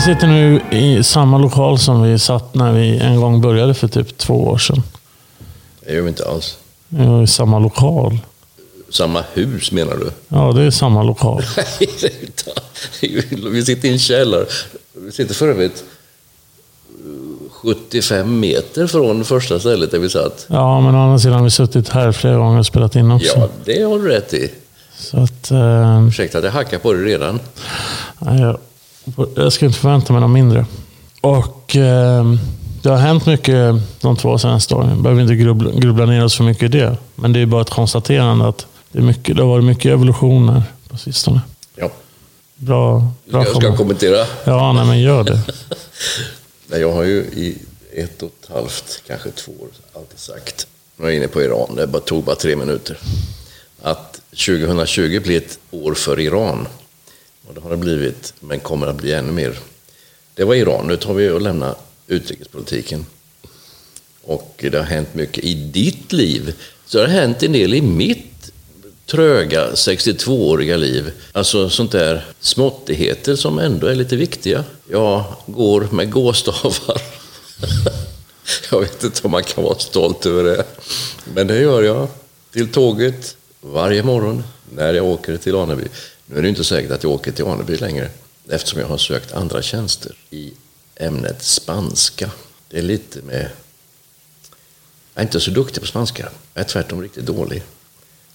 Vi sitter nu i samma lokal som vi satt när vi en gång började för typ två år sedan. Det gör vi inte alls. Vi är i samma lokal. Samma hus menar du? Ja, det är samma lokal. vi sitter i en källare. Vi sitter för övrigt 75 meter från första stället där vi satt. Ja, men å andra sidan har vi suttit här flera gånger och spelat in också. Ja, det har du rätt i. Så att... Eh, Ursäkta att jag hackar på det redan. nej, jag, ska inte förvänta mig något mindre. Och eh, det har hänt mycket de två senaste åren. Jag behöver inte grubbla, grubbla ner oss för mycket i det. Men det är bara ett konstaterande att det, är mycket, det har varit mycket evolutioner på sistone. Ja. Bra, bra Jag ska kommentar. kommentera. Ja, nej, men gör det. Nej, Jag har ju i ett och ett halvt, kanske två år, alltid sagt, nu är jag inne på Iran, det bara- tog bara tre minuter, att 2020 blir ett år för Iran. Och det har det blivit, men kommer att bli ännu mer. Det var Iran, nu tar vi och lämnar utrikespolitiken. Och det har hänt mycket i ditt liv. Så det har hänt en del i mitt tröga 62-åriga liv. Alltså sånt där småttigheter som ändå är lite viktiga. Jag går med gåstavar. jag vet inte om man kan vara stolt över det. Men det gör jag. Till tåget varje morgon när jag åker till Aneby. Nu är det inte säkert att jag åker till Aneby längre eftersom jag har sökt andra tjänster i ämnet spanska. Det är lite med... Jag är inte så duktig på spanska. Jag är tvärtom riktigt dålig.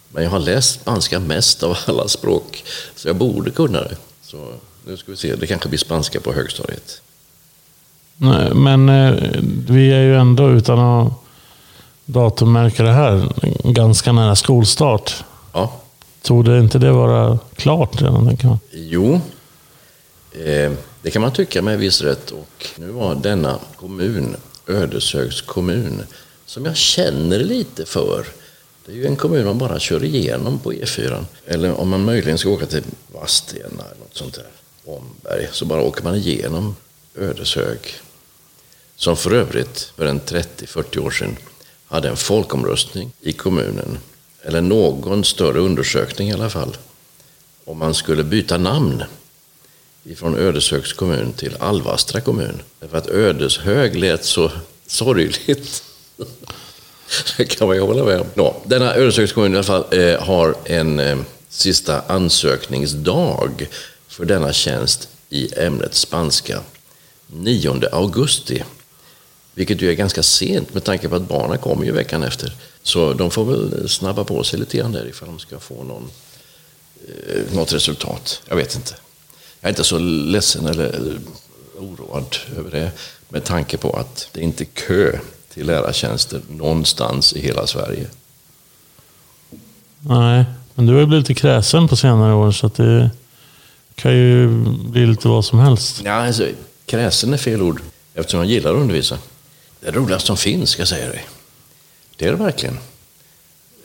Men jag har läst spanska mest av alla språk, så jag borde kunna det. Så nu ska vi se, det kanske blir spanska på högstadiet. Nej, Men eh, vi är ju ändå, utan att datummärka det här, ganska nära skolstart. Ja, Torde inte det vara klart redan? tänker man? jo, eh, det kan man tycka med viss rätt. Och nu var denna kommun, Ödeshögs kommun, som jag känner lite för. Det är ju en kommun man bara kör igenom på E4. Eller om man möjligen ska åka till Vadstena eller något sånt där, Omberg, så bara åker man igenom Ödeshög. Som för övrigt för en 30-40 år sedan hade en folkomröstning i kommunen, eller någon större undersökning i alla fall, om man skulle byta namn ifrån Ödeshögs kommun till Alvastra kommun. Därför att Ödeshög lät så sorgligt. Det kan man ju hålla med om. Nå, denna Ödeshögs kommun i alla fall eh, har en eh, sista ansökningsdag för denna tjänst i ämnet spanska 9 augusti. Vilket ju är ganska sent med tanke på att barnen kommer ju veckan efter. Så de får väl snabba på sig lite grann där ifall de ska få någon, eh, något resultat. Jag vet inte. Jag är inte så ledsen eller oroad över det med tanke på att det inte är kö till lärartjänster någonstans i hela Sverige. Nej, men du har ju blivit lite kräsen på senare år så att det kan ju bli lite vad som helst. Ja, alltså, kräsen är fel ord eftersom jag gillar att undervisa. Det är det roligaste som finns, ska jag säga dig. Det är det verkligen.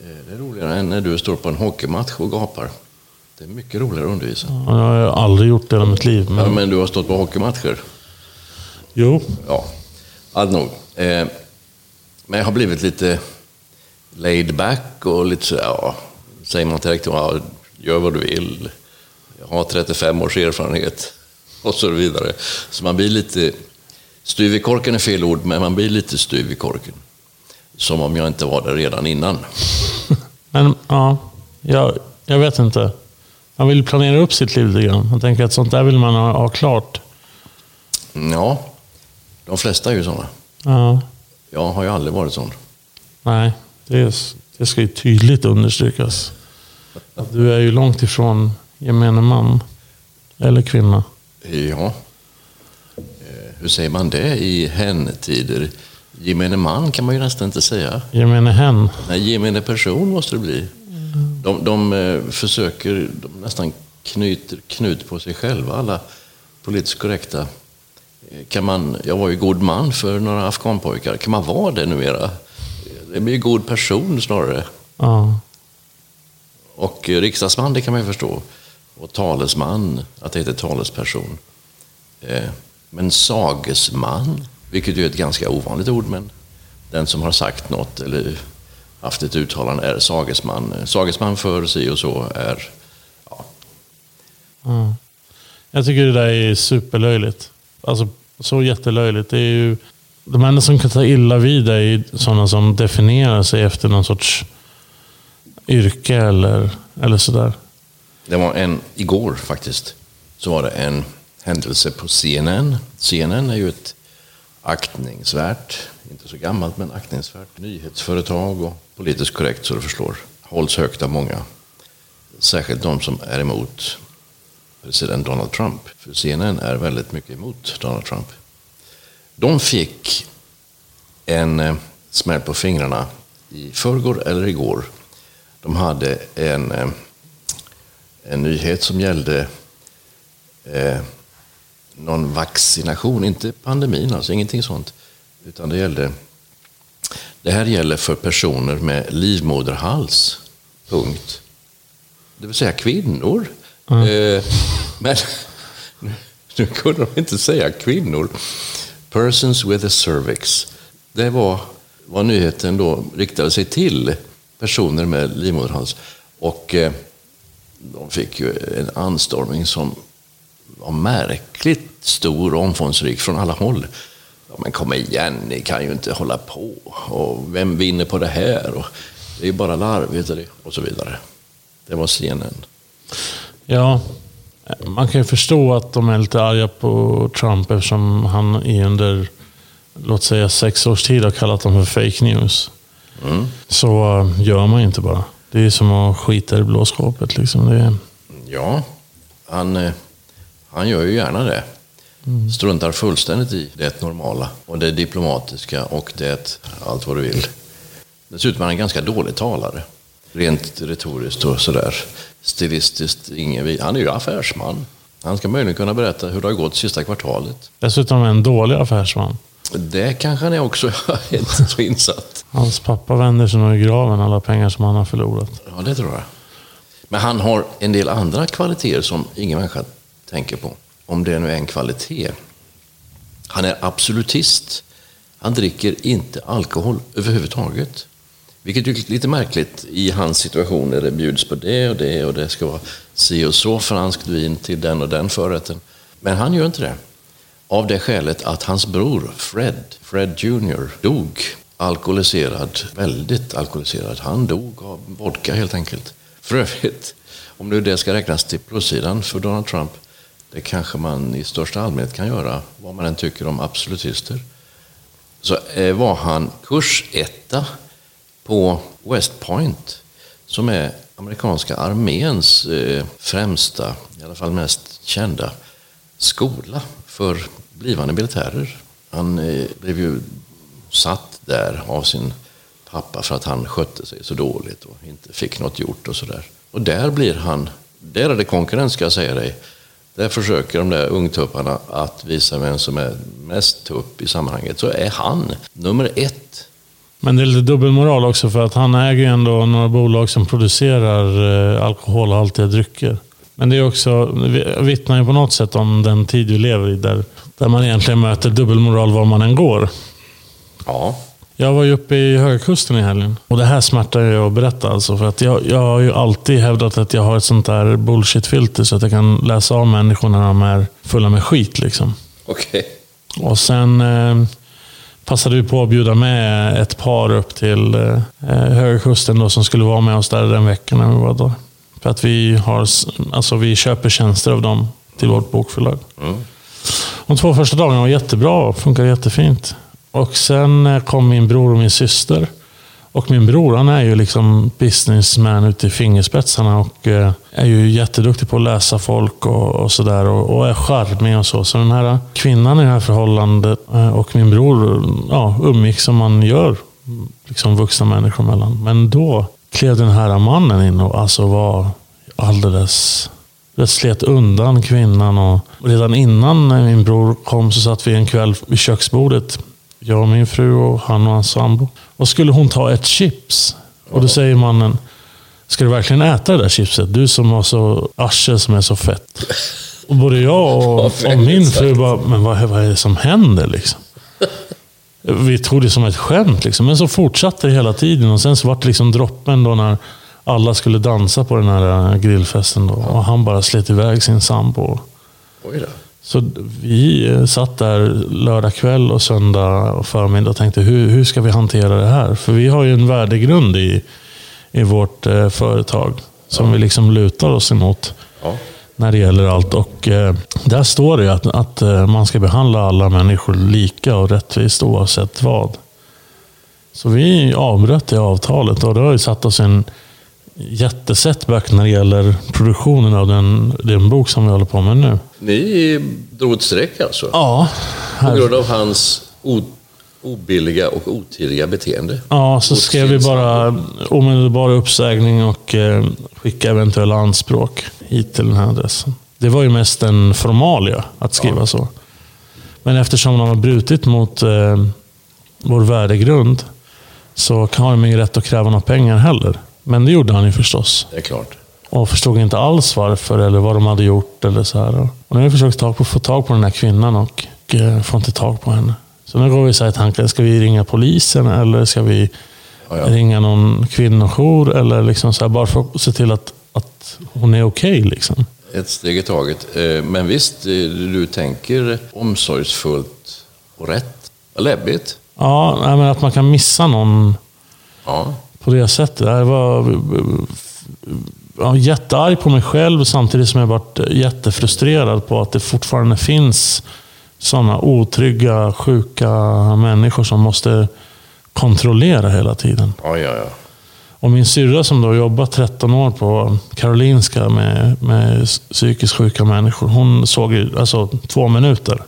Eh, Det är roligare än när du står på en hockeymatch och gapar. Det är mycket roligare att undervisa. Ja, Jag har aldrig gjort det i mitt liv. Ja, Men, men du har stått på hockeymatcher. jo, Ja, allt nog. Eh, men jag har blivit lite laid back och lite så, ja, säger man till rektorn, ja, gör vad du vill. Jag har 35 års erfarenhet och så vidare. Så man blir lite, styv i korken är fel ord, men man blir lite styv i korken. Som om jag inte var där redan innan. Men ja, jag, jag vet inte. Man vill planera upp sitt liv lite grann. Jag tänker att sånt där vill man ha, ha klart. Ja, de flesta är ju sådana. Ja, Jag har ju aldrig varit sån. nej, det, det ska ju tydligt understrykas. Att du är ju långt ifrån gemene man. Eller kvinna. Ja. Eh, Hur säger man det i hen-tider? Gemene man kan man ju nästan inte säga. Gemene hen. Nej, gemene person måste det bli. De, de eh, försöker, de nästan knyter knut på sig själva, alla politiskt korrekta. Eh, Kan man, jag var ju god man för några afghanpojkar. Kan man vara det numera? Det blir ju god person snarare. Ja. Och eh, riksdagsman, det kan man ju förstå. Och talesman, att det heter talesperson. Men sagesman, vilket ju är ett ganska ovanligt ord, men den som har sagt något eller haft ett uttalande är sagesman. Sagesman för si och så är, ja, Ja. Jag tycker det där är superlöjligt. Alltså så jättelöjligt. Det är ju, de enda som kan ta illa vid det är ju sådana som definierar sig efter någon sorts yrke eller, eller sådär. Det var en, igår faktiskt, så var det en händelse på CNN. CNN är ju ett aktningsvärt, inte så gammalt, men aktningsvärt nyhetsföretag och politiskt korrekt så du förstår. Hålls högt av många. Särskilt de som är emot president Donald Trump. För CNN är väldigt mycket emot Donald Trump. De fick en eh, smäll på fingrarna i förrgår eller igår. De hade en, eh, en nyhet som gällde eh, någon vaccination, inte pandemin, alltså ingenting sånt. Utan det gällde det här gäller för personer med livmoderhals. Punkt. Det vill säga kvinnor. Eh, men nu, nu kunde de inte säga kvinnor. Persons with a cervix. Det var vad nyheten då riktade sig till. Personer med livmoderhals. Och eh, de fick ju en anstormning som var märkligt stor och omfångsrik från alla håll. Ja, men kom igen, ni kan ju inte hålla på. Och vem vinner på det här? Och det är ju bara larvigt och och så vidare. Det var CNN. Ja, man kan ju förstå att de är lite arga på Trump eftersom han i under, låt säga sex års tid har kallat dem för fake news. Så eh, gör man ju inte bara. Det är som att skita i blåskåpet. Liksom. Det är, Ja, han, eh, han gör ju gärna det. Struntar fullständigt i det normala och det diplomatiska och det allt vad du vill. Dessutom är han en ganska dålig talare. Rent retoriskt och sådär. Stilistiskt, ingen. Han är ju affärsman. Han ska möjligen kunna berätta hur det har gått sista kvartalet. dessutom en dålig affärsman. Det kanske han är också, jag är inte så insatt. Hans pappa vänder sig nog i graven alla pengar som han har förlorat. Ja, det tror jag. Men han har en del andra kvaliteter som ingen människa tänker på. Om det nu är en kvalitet. Han är absolutist. Han dricker inte alkohol överhuvudtaget. Vilket är lite märkligt i hans situation när det bjuds på det och det och det ska vara si och så franskt vin till den och den förrätten. Men han gör inte det. Av det skälet att hans bror Fred, Fred Jr, dog alkoholiserad, väldigt alkoholiserad. Han dog av vodka helt enkelt. För övrigt, om nu det ska räknas till plussidan för Donald Trump, det kanske man i största allmänhet kan göra, vad man än tycker om absolutister. Så eh, var han kursetta på West Point, som är amerikanska arméns eh, främsta, i alla fall mest kända, skola för blivande militärer. Han eh, blev ju satt där av sin pappa för att han skötte sig så dåligt och inte fick något gjort och sådär. Och där blir han, där är det konkurrens ska jag säga dig. Där försöker de där ungtupparna att visa vem som är mest tupp i sammanhanget. Så är han nummer ett. Men det är lite dubbelmoral också för att han äger ju ändå några bolag som producerar eh, alkoholhaltiga drycker. Men det är också, vi- vittnar ju på något sätt om den tid vi lever i där, där man egentligen möter dubbelmoral var man än går. Ja, Jag var ju uppe i Högkusten i helgen. Och det här smärtar jag att berätta alltså. För att jag, jag har ju alltid hävdat att jag har ett sånt där bullshit-filter så att jag kan läsa av människor när de är fulla med skit. Liksom. Okej. Och sen eh, passade vi på att bjuda med ett par upp till eh, Högkusten då, som skulle vara med oss där den veckan när vi var där. För att vi, har, alltså, vi köper tjänster av dem till vårt bokförlag. De två första dagarna var jättebra, funkade jättefint. Och sen eh, kom min bror och min syster. Och min bror han är ju liksom businessman ute i fingerspetsarna och eh, är ju jätteduktig på att läsa folk och, och sådär. Och, och är charmig och så. Så den här kvinnan i det här förhållandet eh, och min bror ja, umgicks som man gör liksom vuxna människor mellan. Men då klev den här mannen in och alltså var alldeles... Det slet undan kvinnan och redan innan min bror kom så satt vi en kväll vid köksbordet. Jag och min fru och han och hans sambo. Och skulle hon ta ett chips. Och då säger mannen, ska du verkligen äta det där chipset? Du som har så arsel som är så fett. Och både jag och, och min fru bara, men vad, vad är det som händer liksom? Vi tog det som ett skämt, liksom. men så fortsatte det hela tiden. Och Sen så var det liksom droppen då när alla skulle dansa på den här eh, grillfesten. Då. Och han bara slet iväg sin sambo. Oj då. Så vi eh, satt där lördag kväll och söndag och förmiddag och tänkte hur, hur ska vi hantera det här? För vi har ju en värdegrund i, i vårt eh, företag som vi liksom lutar oss emot Ja. när det gäller allt. Och eh, där står det att, att eh, man ska behandla alla människor lika och rättvist oavsett vad. Så vi avbröt det avtalet och det har ju satt oss i en jättesetback när det gäller produktionen av den, den bok som vi håller på med nu. Ni drog ett streck alltså? Ja, På grund av hans obilliga och otidiga beteende? ja så skrev vi bara omedelbar uppsägning och eh, skicka eventuella anspråk hit till den här adressen. Det var ju mest en formalia att skriva så. Men eftersom de har brutit mot eh, vår värdegrund så har de ingen rätt att kräva några pengar heller. Men det gjorde han ju förstås. Det är klart. Och förstod inte alls varför eller vad de hade gjort. Eller så här. Och nu har vi försökt tag på, få tag på den här kvinnan och eh, får inte tag på henne. Så nu går vi så här i tanken, ska vi ringa polisen eller ska vi Ja, ja. ringa någon kvinnojour? Eller liksom så här, bara för att se till att, att hon är okej. liksom. Ett steg i taget. Eh, Men visst, eh, du tänker omsorgsfullt och rätt. Läbbigt. Ja, men att man kan missa någon Ja. På det sättet. Jag var ja, jättearg på mig själv samtidigt som jag varit jättefrustrerad på att det fortfarande finns sådana otrygga, sjuka människor som måste kontrollera hela tiden. Ja, ja, ja. Och min syrra som då jobbat 13 år på Karolinska med, med psykiskt sjuka människor. Hon såg ju, alltså två minuter,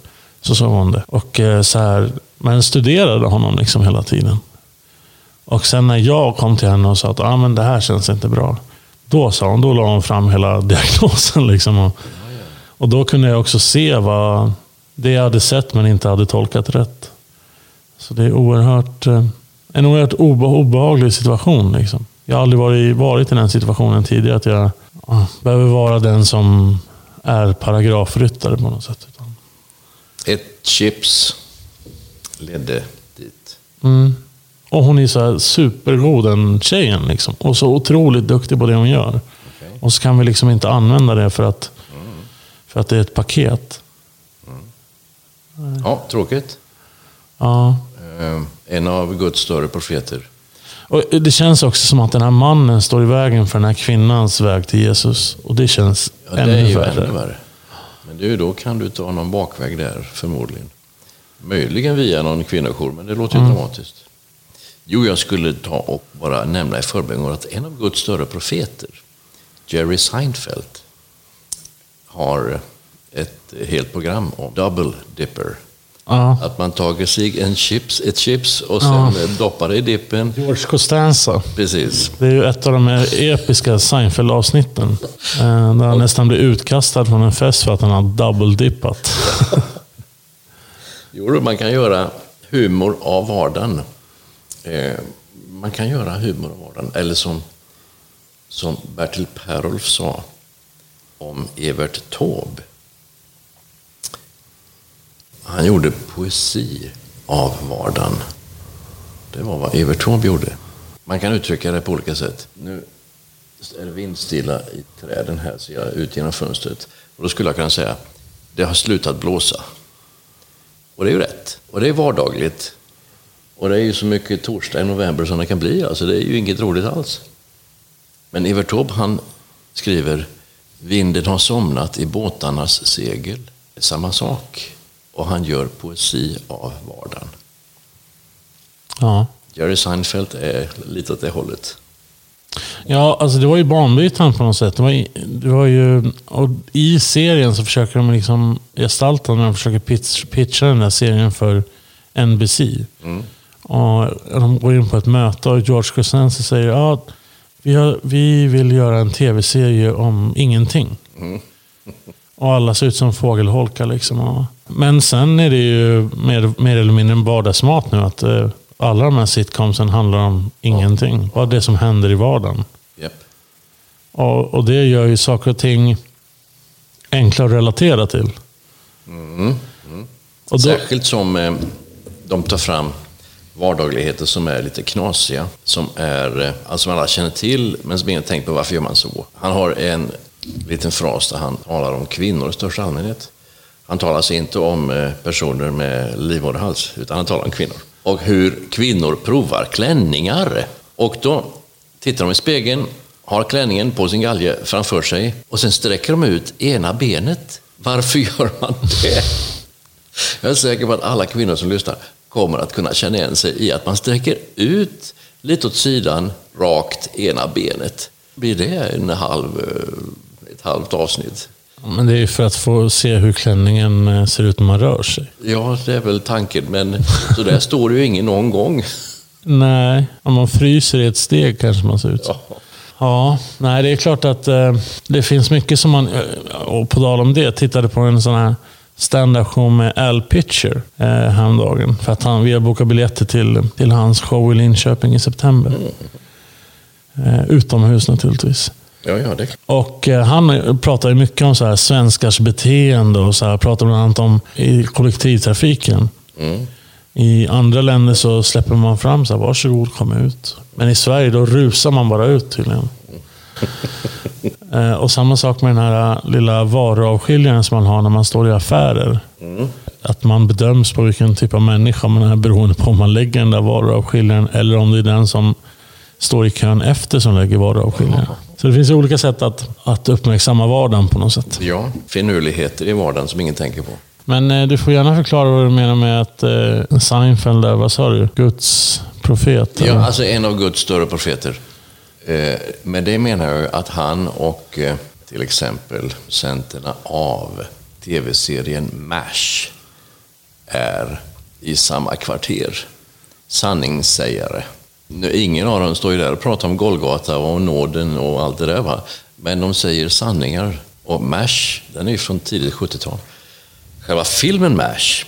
så såg hon det. Och eh, så här, men studerade honom liksom hela tiden. Och sen när jag kom till henne och sa att ah, men det här känns inte bra. Då sa hon, då la hon fram hela diagnosen. Liksom. Och, och då kunde jag också se vad det jag hade sett men inte hade tolkat rätt. Så det är oerhört, eh, en oerhört obe, obehaglig situation. Liksom. Jag har aldrig varit, varit i den situationen tidigare. Att jag ah, behöver vara den som är paragrafryttare på något sätt. Ett chips ledde dit. mm. Och hon är så här supergod den tjejen. Liksom. Och så otroligt duktig på det hon gör. Och så kan vi liksom inte använda det för att, för att det är ett paket. Ja, tråkigt. Ja. Eh, En av Guds större profeter. Och det känns också som att den här mannen står i vägen för den här kvinnans väg till Jesus. Och det känns Ja, det ännu är ju värre. ännu värre. Men du, då kan du ta någon bakväg där, förmodligen. Möjligen via någon kvinnojour, men det låter ju dramatiskt. Jo, jag skulle ta och bara nämna i förbigående att en av Guds större profeter, Jerry Seinfeld, har ett helt program om double dipper. Ja. Att man tar sig en chips, ett chips och sen doppar det i dippen. George Costanza. Precis. Det är ju ett av de här episka Seinfeld-avsnitten. eh, Där han nästan blir utkastad från en fest för att han har double-dippat. Jo, man kan göra humor av vardagen. Eh, man kan göra humor av vardagen. Eller som, som Bertil Perolf sa om Evert Taube. Han gjorde poesi av vardagen. det var vad Evert Taube gjorde. Man kan uttrycka det på olika sätt. Nu är det vindstilla i träden här, ser jag ut genom fönstret. Och då skulle jag kunna säga, det har slutat blåsa. Och det är ju rätt. Och det är vardagligt. Och det är ju så mycket torsdag i november som det kan bli. Alltså det är ju inget roligt alls. Men Evert Taube, han skriver Vinden har somnat i båtarnas segel. Samma sak. Och han gör poesi av vardagen. Ja. Jerry Seinfeld är lite åt det hållet. Ja, alltså det var ju banbrytande på något sätt. Det var, i- det var ju, och I serien så försöker de liksom gestalta när de försöker pitch, pitcha den där serien för NBC. Och de går in på ett möte och George Costanza säger ja, vi, har, vi vill göra en tv-serie om ingenting. Och alla ser ut som fågelholkar. Liksom. Men sen är det ju mer, mer eller mindre en vardagsmat nu. Att eh, alla de här sitcomsen handlar om ingenting. Bara det som händer i vardagen. Japp. Och, och det gör ju saker och ting enkla att relatera till. Och då, Särskilt som eh, de tar fram vardagligheter som är lite knasiga. Som är, eh, alltså som alla känner till, men som ingen tänker på varför gör man så. Han har en liten fras där han talar om kvinnor i största allmänhet. Han talar alltså inte om eh, personer med livmoderhals, utan han talar om kvinnor. Och hur kvinnor provar klänningar. Och då tittar de i spegeln, har klänningen på sin galge framför sig och sen sträcker de ut ena benet. Varför gör man det? Jag är säker på att alla kvinnor som lyssnar kommer att kunna känna igen sig i att man sträcker ut lite åt sidan, rakt ena benet. Blir det en halv, eh, ett halvt avsnitt? men det är ju för att få se hur klänningen eh, ser ut när man rör sig. Ja, det är väl tanken, men så där står det ju ingen någon gång. Nej, om man fryser i ett steg kanske man ser ut så. Ja, nej det är klart att eh, det finns mycket som man, eh, och på tal om det, tittade på en sån här stand-up show med Al Pitcher eh, häromdagen. För att han, vi har bokat biljetter till, till hans show i Linköping i september. Eh, utomhus naturligtvis. Ja, ja, det. Och eh, han pratar ju mycket om så här svenskars beteende och så här, pratar bland annat om i kollektivtrafiken. I andra länder så släpper man fram så här, varsågod kom ut. Men i Sverige då rusar man bara ut tydligen. Eh, och samma sak med den här eh, lilla varuavskiljaren som man har när man står i affärer. Att man bedöms på vilken typ av människa man är beroende på om man lägger den där varuavskiljaren eller om det är den som står i kön efter som lägger varuavskiljaren. Så det finns olika sätt att, att uppmärksamma vardagen på något sätt. Ja, finurligheter i vardagen som ingen tänker på. Men eh, du får gärna förklara vad du menar med att eh, Seinfeld är, vad sa du? Guds profet? Ja, eller? alltså en av Guds större profeter. Eh, med det menar jag att han och eh, till exempel centerna av tv-serien MASH är i samma kvarter. Sanningssägare. Nu, ingen av dem står ju där och pratar om Golgata och nåden och allt det där. Va? Men de säger sanningar. Och MASH, den är ju från tidigt 70-tal. Själva filmen MASH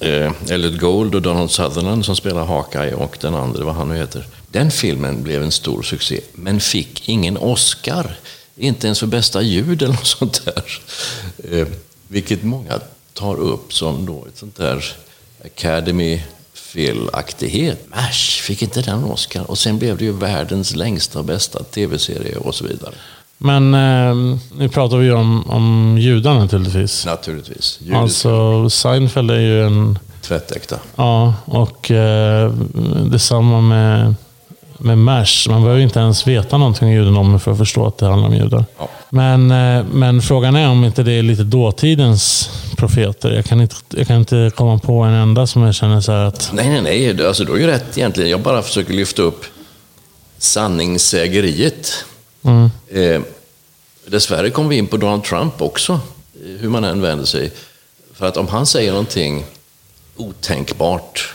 eh, Elliot Gould och Donald Sutherland som spelar Hawkeye och den andra, vad han nu heter. Den filmen blev en stor succé, men fick ingen Oscar. Inte ens för bästa ljud eller något sånt där. Eh, vilket många tar upp som då ett sånt där Academy felaktighet. MASH, fick inte den Oscar? Och sen blev det ju världens längsta och bästa tv-serie och så vidare. Men eh, nu pratar vi ju om, om judar naturligtvis. Naturligtvis. Ljudet Alltså Seinfeld är ju en... tvättäkta. Ja, och eh, detsamma med, med MASH. Man behöver inte ens veta någonting om judendomen för att förstå att det handlar om judar. Ja. Men, eh, men frågan är om inte det är lite dåtidens profeter. Jag kan inte, jag kan inte komma på en enda som jag känner så här att... Nej, nej, nej. Alltså, du har ju rätt egentligen. Jag bara försöker lyfta upp sanningssägeriet. Mm. Eh, dessvärre kom vi in på Donald Trump också, eh, hur man än vänder sig. För att om han säger någonting otänkbart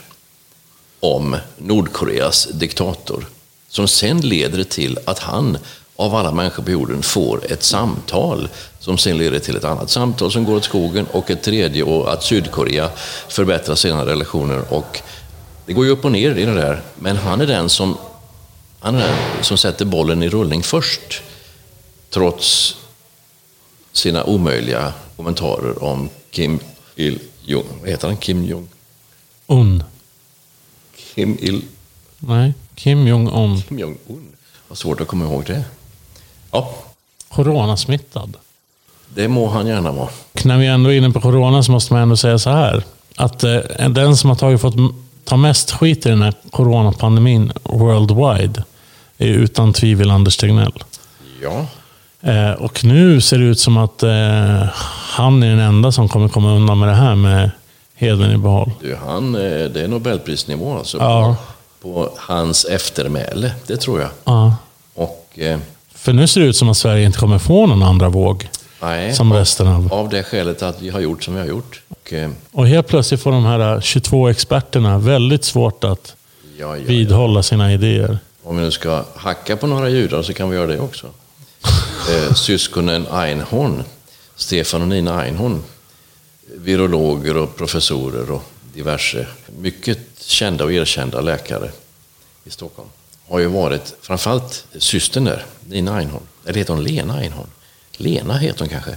om Nordkoreas diktator, som sen leder till att han av alla människor på jorden får ett samtal som sen leder till ett annat samtal som går åt skogen och ett tredje och att Sydkorea förbättrar sina relationer. Och det går ju upp och ner i det där, men han är den som, han är den som sätter bollen i rullning först. Trots sina omöjliga kommentarer om Kim Il-Jong. Vad heter han? Kim Jong? Un. Kim Il Nej, Kim Jong-Un. Kim Jong-Un. Vad svårt att komma ihåg det. Ja, Coronasmittad. det må han gärna vara. Och när vi ändå är inne på corona så måste man ändå säga så här. Att eh, den som har tagit, fått ta mest skit i den här coronapandemin worldwide är utan tvivel Anders Tegnell. Ja, Eh, och nu ser det ut som att eh, han är den enda som kommer komma undan med det här med hedern i behåll. du, han, eh, det är Nobelprisnivå alltså. Ja. På, på hans eftermäle, det tror jag. Ja. Och eh, För nu ser det ut som att Sverige inte kommer få någon andra våg. nej, Som resten av... Av det skälet att vi har gjort som vi har gjort. Och, Och helt plötsligt får de här 22 experterna väldigt svårt att ja, ja. vidhålla sina idéer. Om vi nu ska hacka på några judar så kan vi göra det också. Eh, syskonen Einhorn, Stefan och Nina Einhorn, virologer och professorer och diverse mycket kända och erkända läkare i Stockholm, har ju varit, framförallt systern där, Nina Einhorn, eller heter hon Lena Einhorn? Lena heter hon kanske.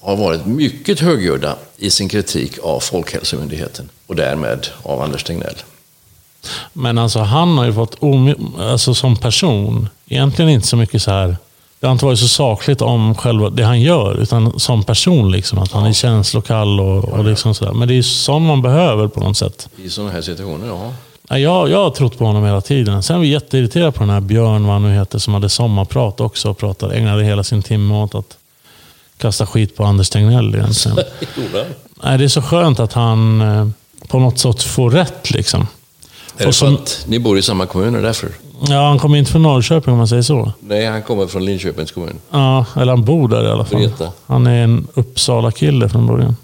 Har varit mycket högljudda i sin kritik av Folkhälsomyndigheten och därmed av Anders Tegnell. Men alltså han har ju fått, alltså som person, egentligen inte så mycket så här. Det har inte varit så sakligt om själva det han gör, utan som person. Liksom, att han är känslokall och, och liksom sådär. Men det är ju sånt man behöver på något sätt. I sådana här situationer, ja. Ja, Jag, jag har trott på honom hela tiden. Sen var vi jätteirriterade på den här Björn, vad han nu heter, som hade sommarprat också och pratade, ägnade hela sin timme åt att kasta skit på Anders Tegnell egentligen. Nej, det är så skönt att han eh, på något sätt får rätt. Liksom. Är det som- att ni bor i samma kommun är därför? Ja, han kommer inte från Norrköping om man säger så. Nej, han kommer från Linköpings kommun. Ja, eller han bor där i alla fall. Vreta. Han är en Uppsala-kille från början.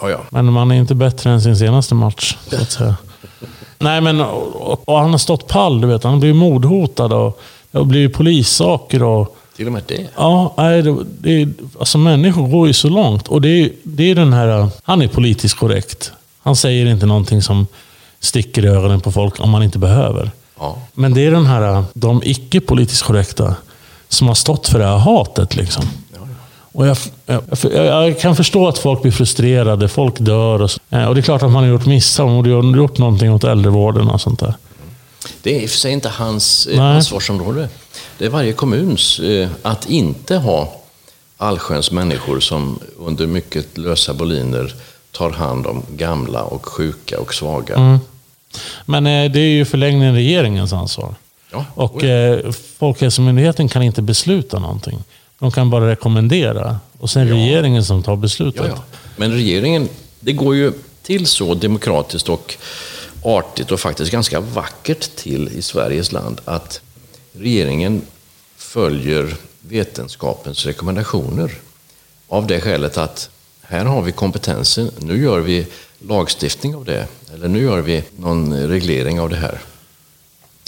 Ja, ja. Men man är inte bättre än sin senaste match, så att säga. Nej, men och, och han har stått pall, du vet. Han blivit mordhotad och det har blivit polissaker. Och, Till och med det. ja, nej, det, det, alltså människor går ju så långt. Och det det är den här... Han är politiskt korrekt. Han säger inte någonting som sticker i ögonen på folk om man inte behöver. Ja. Men det är den här, de icke politiskt korrekta som har stått för det här hatet. Liksom. Och jag, jag, jag, kan förstå att folk blir frustrerade, folk dör. Och, så. Eh, och det är klart att man har gjort misstag, man borde ju ha gjort någonting åt äldrevården och sånt där. Det är i och för sig inte hans eh, Nej. ansvarsområde. Det är varje kommuns eh, att inte ha allsköns människor som under mycket lösa boliner tar hand om gamla och sjuka och svaga. Mm. Men eh, det är ju förlängningen regeringens ansvar. Ja, Och eh, Folkhälsomyndigheten kan inte besluta någonting. De kan bara rekommendera. Och sen regeringen som tar beslutet. Ja, ja. Men regeringen, det går ju till så demokratiskt och artigt och faktiskt ganska vackert till i Sveriges land att regeringen följer vetenskapens rekommendationer. Av det skälet att här har vi kompetensen, nu gör vi lagstiftning av det. Eller nu gör vi någon reglering av det här.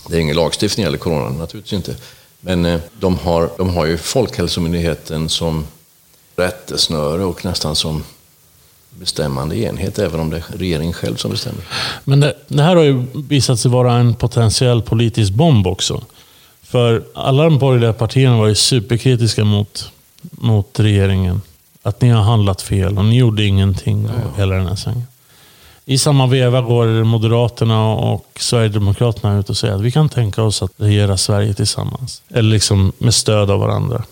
Det är ingen lagstiftning eller corona, naturligtvis inte. Men eh, de har, de har ju Folkhälsomyndigheten som rättesnöre och nästan som bestämmande enhet, även om det är regeringen själv som bestämmer. Men det, det här har ju visat sig vara en potentiell politisk bomb också. För alla de borgerliga partierna var ju superkritiska mot, mot regeringen. Att ni har handlat fel och ni gjorde ingenting. Och hela den här svängen. I samma veva går Moderaterna och Sverigedemokraterna ut och säger att vi kan tänka oss att regera Sverige tillsammans. Eller liksom med stöd av varandra.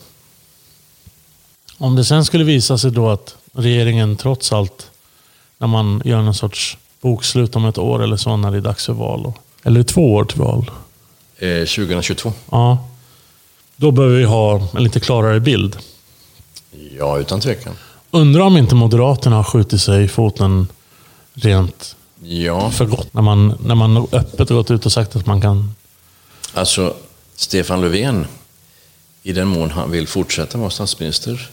Om det sen skulle visa sig då att regeringen trots allt, när man gör någon sorts bokslut om ett år eller så, när det är dags för val. Eller två år till val. Eh, 2022? Ja. Då behöver vi ha en lite klarare bild. Ja, utan tvekan. Undrar om inte Moderaterna har skjutit sig i foten rent Ja, för gott. När man, när man öppet gått ut och sagt att man kan... alltså Stefan Löfven, i den mån han vill fortsätta vara statsminister,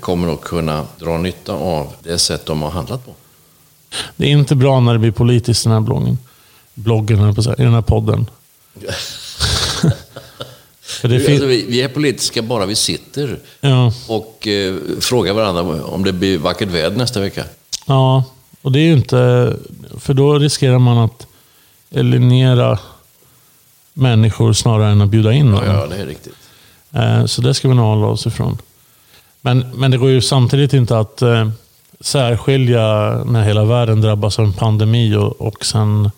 kommer att kunna dra nytta av det sätt de har handlat på. Det är inte bra när det blir politiskt i den här bloggen. Bloggen, i den här podden. Alltså, vi, vi är politiska bara vi sitter ja, och eh, frågar varandra om det blir vackert väder nästa vecka. ja, och det är ju inte... För då riskerar man att eliminera människor snarare än att bjuda in dem. Ja, ja, det är riktigt. Eh, Så det ska vi nog hålla oss ifrån. Men, men det går ju samtidigt inte att eh, särskilja när hela världen drabbas av en pandemi och, och sen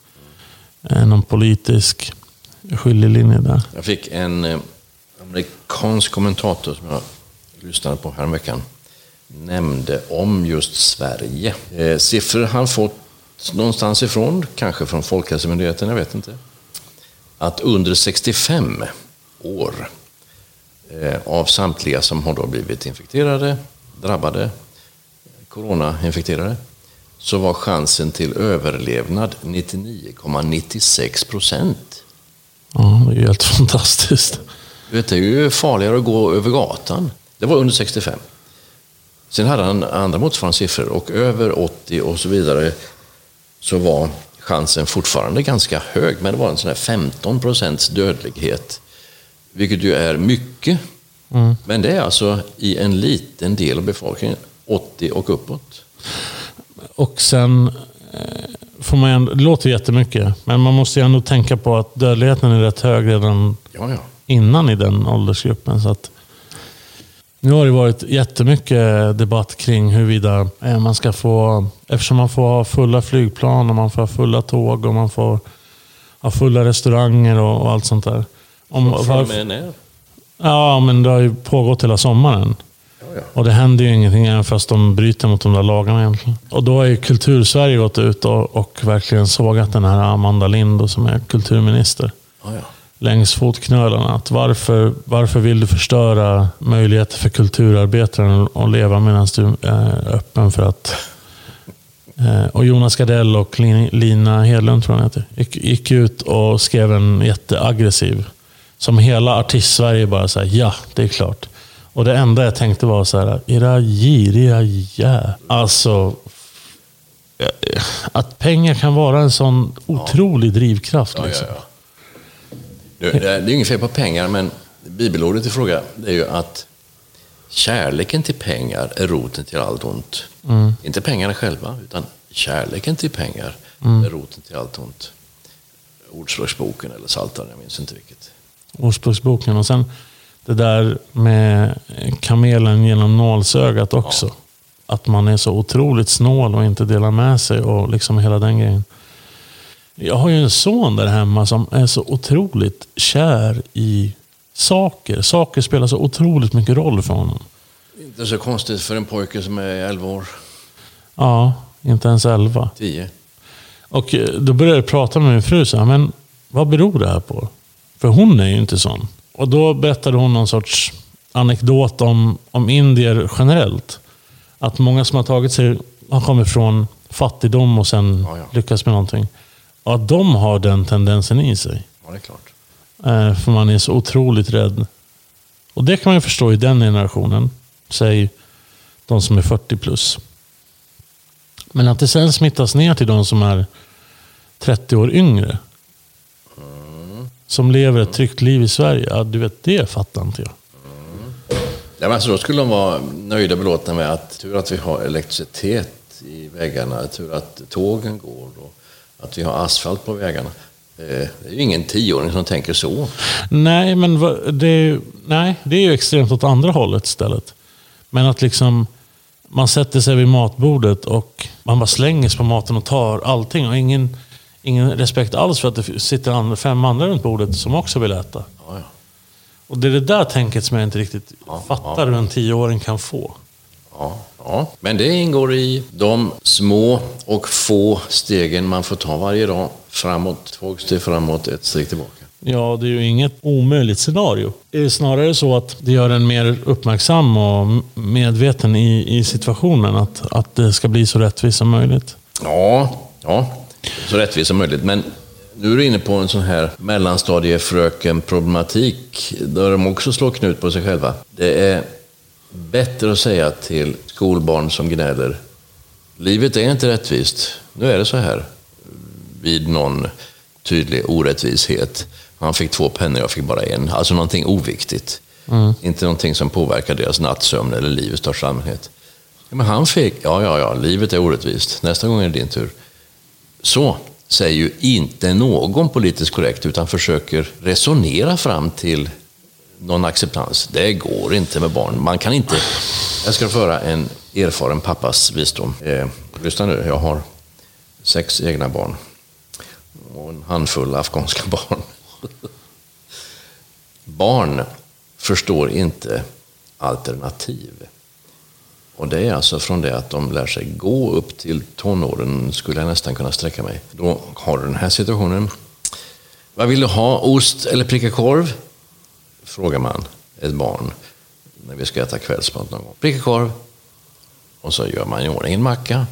eh, någon politisk skiljelinje där. Jag fick en eh, amerikansk kommentator som jag lyssnade på häromveckan nämnde om just Sverige. Eh, siffror han fått någonstans ifrån, kanske från Folkhälsomyndigheten, jag vet inte. Att under 65 år eh, av samtliga som har då blivit infekterade, drabbade, coronainfekterade, så var chansen till överlevnad 99,96 procent. Ja, det är ju helt fantastiskt. Du vet, det är ju farligare att gå över gatan. Det var under 65. Sen hade han andra motsvarande siffror och över 80 och så vidare så var chansen fortfarande ganska hög, men det var en sån här 15 procents dödlighet. Vilket ju är mycket. Mm. Men det är alltså i en liten del av befolkningen, 80 och uppåt. Och sen eh, får man ändå, det låter jättemycket, men man måste ju ändå tänka på att dödligheten är rätt hög redan Ja, ja. innan i den åldersgruppen. Så att, nu har det varit jättemycket debatt kring huruvida eh, man ska få, eftersom man får ha fulla flygplan och man får ha fulla tåg och man får ha fulla restauranger och, och allt sånt där. Om, Från med när? ja, men det har ju pågått hela sommaren. Ja, ja. Och det händer ju ingenting även fast de bryter mot de där lagarna egentligen. Och då har ju Kultursverige gått ut och, och verkligen sågat den här Amanda Lind som är kulturminister ja. Längs fotknölarna. Att varför, varför vill du förstöra möjligheter för kulturarbetaren att leva medan du är öppen för att... Eh, Och Jonas Gardell och Lin- Lina Hedlund, tror jag heter, gick, ut och skrev en jätteaggressiv. Som hela artist-Sverige bara säger ja, det är klart. Och det enda jag tänkte var så här, era giriga jä... Alltså, eh, att pengar kan vara en sån otrolig drivkraft. Ja, liksom. ja, ja. Det, det är är inget fel på pengar, men bibelordet i fråga är ju att kärleken till pengar är roten till allt ont. Inte pengarna själva, utan kärleken till pengar är roten till allt ont. Ordspråksboken eller Psaltaren, jag minns inte vilket. Ordspråksboken. Och sen det där med kamelen genom nålsögat också. Att man är så otroligt snål och inte delar med sig och liksom hela den grejen. Jag har ju en son där hemma som är så otroligt kär i saker. Saker spelar så otroligt mycket roll för honom. Inte så konstigt för en pojke som är 11 år, Ja, inte ens elva. 10. Och eh, då började jag prata med min fru. Så här, men vad beror det här på? För hon är ju inte sån. Och då berättade hon någon sorts anekdot om, om indier generellt. Att många som har tagit sig, har kommit från fattigdom och sen Ja, ja. lyckats med någonting. Och att de har den tendensen i sig. Ja, det är klart. Eh, för man är så otroligt rädd. Och det kan man ju förstå i den generationen. Säg de som är 40 plus. Men att det sen smittas ner till de som är 30 år yngre. Som lever ett tryggt liv i Sverige. Ja, du vet, det fattar inte jag. Ja, men alltså då skulle de vara nöjda och belåtna med att tur att vi har elektricitet i vägarna, tur att tågen går och att vi har asfalt på vägarna. Eh, Det är ju ingen tioåring som tänker så. Nej, men det är, nej, det är ju extremt åt andra hållet istället. Men att liksom man sätter sig vid matbordet och man bara slänger sig på maten och tar allting. Och ingen, ingen respekt alls för att det sitter fem andra runt bordet som också vill äta. Ja, ja. Och det är det där tänket som jag inte riktigt Ja, fattar hur en tioåring kan få. Ja, ja, men det ingår i de små och få stegen man får ta varje dag. Framåt, två steg framåt, ett steg tillbaka. Ja, det är ju inget omöjligt scenario. Det är snarare så att det gör en mer uppmärksam och medveten i, i situationen. Att, att det ska bli så rättvist som möjligt. Ja, ja, så rättvist som möjligt. Men nu är du inne på en sån här mellanstadiefröken-problematik där de också slår knut på sig själva. Det är bättre att säga till skolbarn som gnäller livet är inte rättvist. Nu är det så här. Vid någon tydlig orättvishet. Han fick två pennor, jag fick bara en. Alltså någonting oviktigt. Inte någonting som påverkar deras nattsömn eller liv i största allmänhet. Men han fick, ja, ja, ja, livet är orättvist. Nästa gång är det din tur. Så säger ju inte någon politiskt korrekt, utan försöker resonera fram till någon acceptans. Det går inte med barn. Man kan inte... Jag ska föra en erfaren pappas visdom. Eh, lyssna nu, jag har sex egna barn. och en handfull afghanska barn. Barn förstår inte alternativ. Och det är alltså från det att de lär sig gå upp till tonåren, skulle jag nästan kunna sträcka mig. Då har du den här situationen. Vad vill du ha, ost eller pricka korv? Frågar man ett barn när vi ska äta kvällsmat någon gång. Pricka korv. Och så gör man i ordning en macka.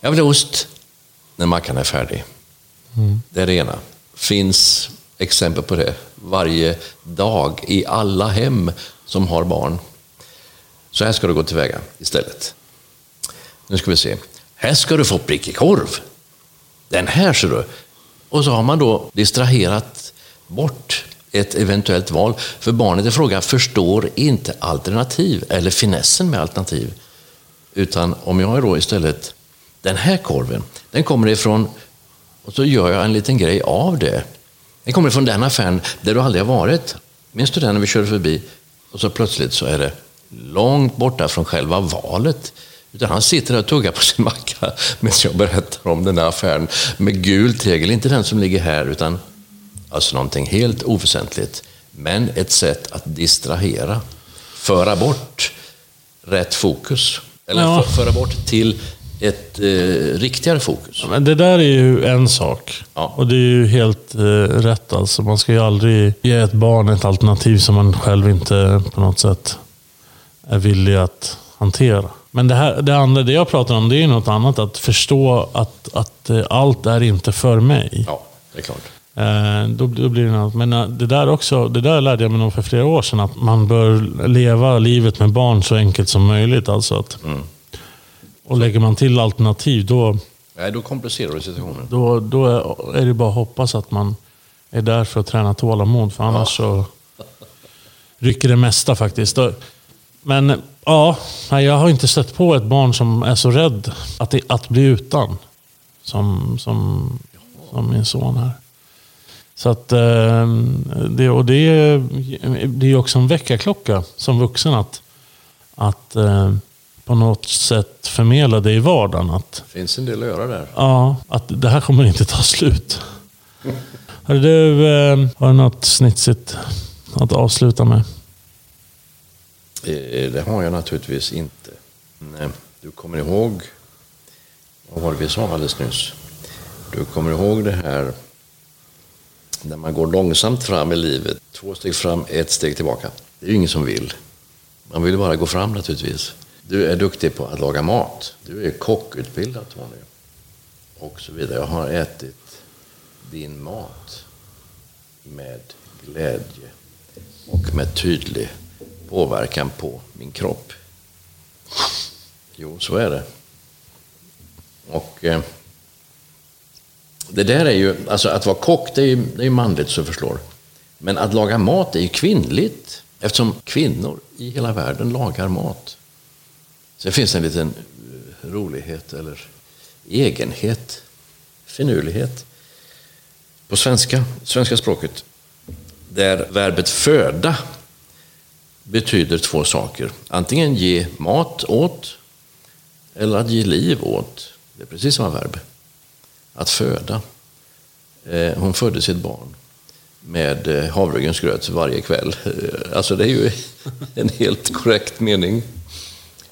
Jag vill ha ost när mackan är färdig. Mm. Det är det ena. Finns exempel på det varje dag i alla hem som har barn. Så här ska du gå tillväga istället. Nu ska vi se. Här ska du få prickig korv. Den här ser du. Och så har man då distraherat bort ett eventuellt val. För barnet i fråga förstår inte alternativ eller finessen med alternativ. Utan om jag då istället, den här korven, den kommer ifrån, och så gör jag en liten grej av det. Den kommer ifrån den affären där du aldrig har varit. Minns du den när vi körde förbi? Och så plötsligt så är det långt borta från själva valet. Utan han sitter där och tuggar på sin macka medan jag berättar om den där affären med gul tegel. Inte den som ligger här, utan alltså någonting helt oväsentligt. Men ett sätt att distrahera, föra bort rätt fokus. Eller ja. föra bort till ett eh, riktigare fokus. Men det där är ju en sak. Ja. Och det är ju helt eh, rätt alltså. Man ska ju aldrig ge ett barn ett alternativ som man själv inte på något sätt är villig att hantera. Men det, här, det andra, det jag pratar om, det är något annat. Att förstå att, att eh, allt är inte för mig. Ja, det är klart. Eh, då, då, blir det något. Men eh, det där också, det där lärde jag mig nog för flera år sedan. Att man bör leva livet med barn så enkelt som möjligt. Alltså att, mm. Och lägger man till alternativ, då... Nej, då komplicerar du situationen. Då, då är det bara att hoppas att man är där för att träna tålamod. För annars ja. så rycker det mesta faktiskt. Men ja, jag har inte stött på ett barn som är så rädd att, att bli utan. Som, som, som min son här. Så att, ehm, det, och det, är, det är också en väckarklocka som vuxen att, att ehm, på något sätt förmedla det i vardagen. Att, det finns en del att göra där. Ja, att det här kommer inte ta slut. Hörru du, ehm, har du något snitsigt att avsluta med? Eh, det har jag naturligtvis inte. Eh, du kommer ihåg, vad var det vi sa alldeles nyss? Du kommer ihåg det här när man går långsamt fram i livet, två steg fram, ett steg tillbaka. Det är ju ingen som vill. Man vill bara gå fram naturligtvis. Du är duktig på att laga mat. Du är kockutbildad Tony. Och så vidare. Jag har ätit din mat med glädje och med tydlig påverkan på min kropp. Jo, så är det. Och eh, det där är ju, alltså att vara kock det är ju det är manligt så förslår. Men att laga mat är ju kvinnligt eftersom kvinnor i hela världen lagar mat. Sen finns det en liten eh, rolighet eller egenhet, finurlighet på svenska, svenska språket där verbet föda betyder två saker. Antingen ge mat åt eller att ge liv åt. Det är precis samma verb. Att föda. Eh, hon födde sitt barn med eh, havregrynsgröt varje kväll. Eh, alltså det är ju en helt korrekt mening.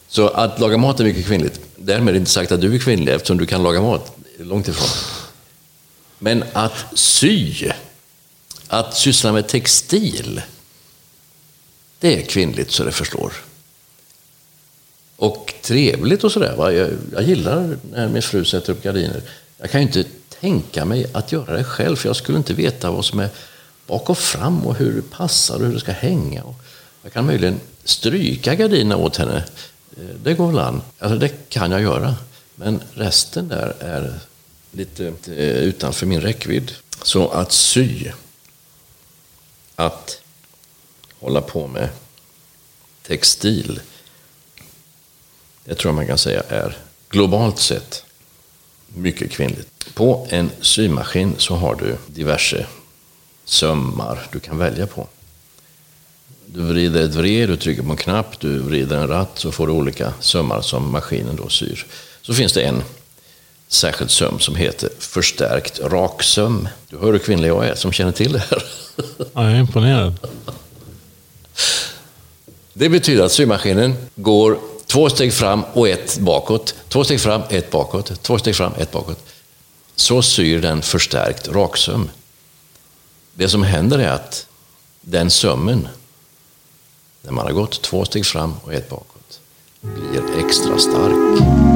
Så att laga mat är mycket kvinnligt. Därmed inte sagt att du är kvinnlig eftersom du kan laga mat. Långt ifrån. Men att sy, att syssla med textil, det är kvinnligt så det förslår. Och trevligt och sådär. Jag, jag gillar när min fru sätter upp gardiner. Jag kan ju inte tänka mig att göra det själv för jag skulle inte veta vad som är bak och fram och hur det passar och hur det ska hänga. Jag kan möjligen stryka gardinerna åt henne. Eh, det går väl an. Alltså det kan jag göra. Men resten där är lite utanför min räckvidd. Så att sy, att hålla på med textil. Det tror jag man kan säga är globalt sett mycket kvinnligt. På en symaskin så har du diverse sömmar du kan välja på. Du vrider ett vred, du trycker på en knapp, du vrider en ratt så får du olika sömmar som maskinen då syr. Så finns det en särskild söm som heter förstärkt raksöm. Du hör hur kvinnlig jag är som känner till det här. Ja, jag är imponerad. Det betyder att symaskinen går två steg fram och ett bakåt. Två steg fram, ett bakåt. Två steg fram, ett bakåt. Så syr den förstärkt raksöm. Det som händer är att den sömmen, när man har gått två steg fram och ett bakåt, blir extra stark.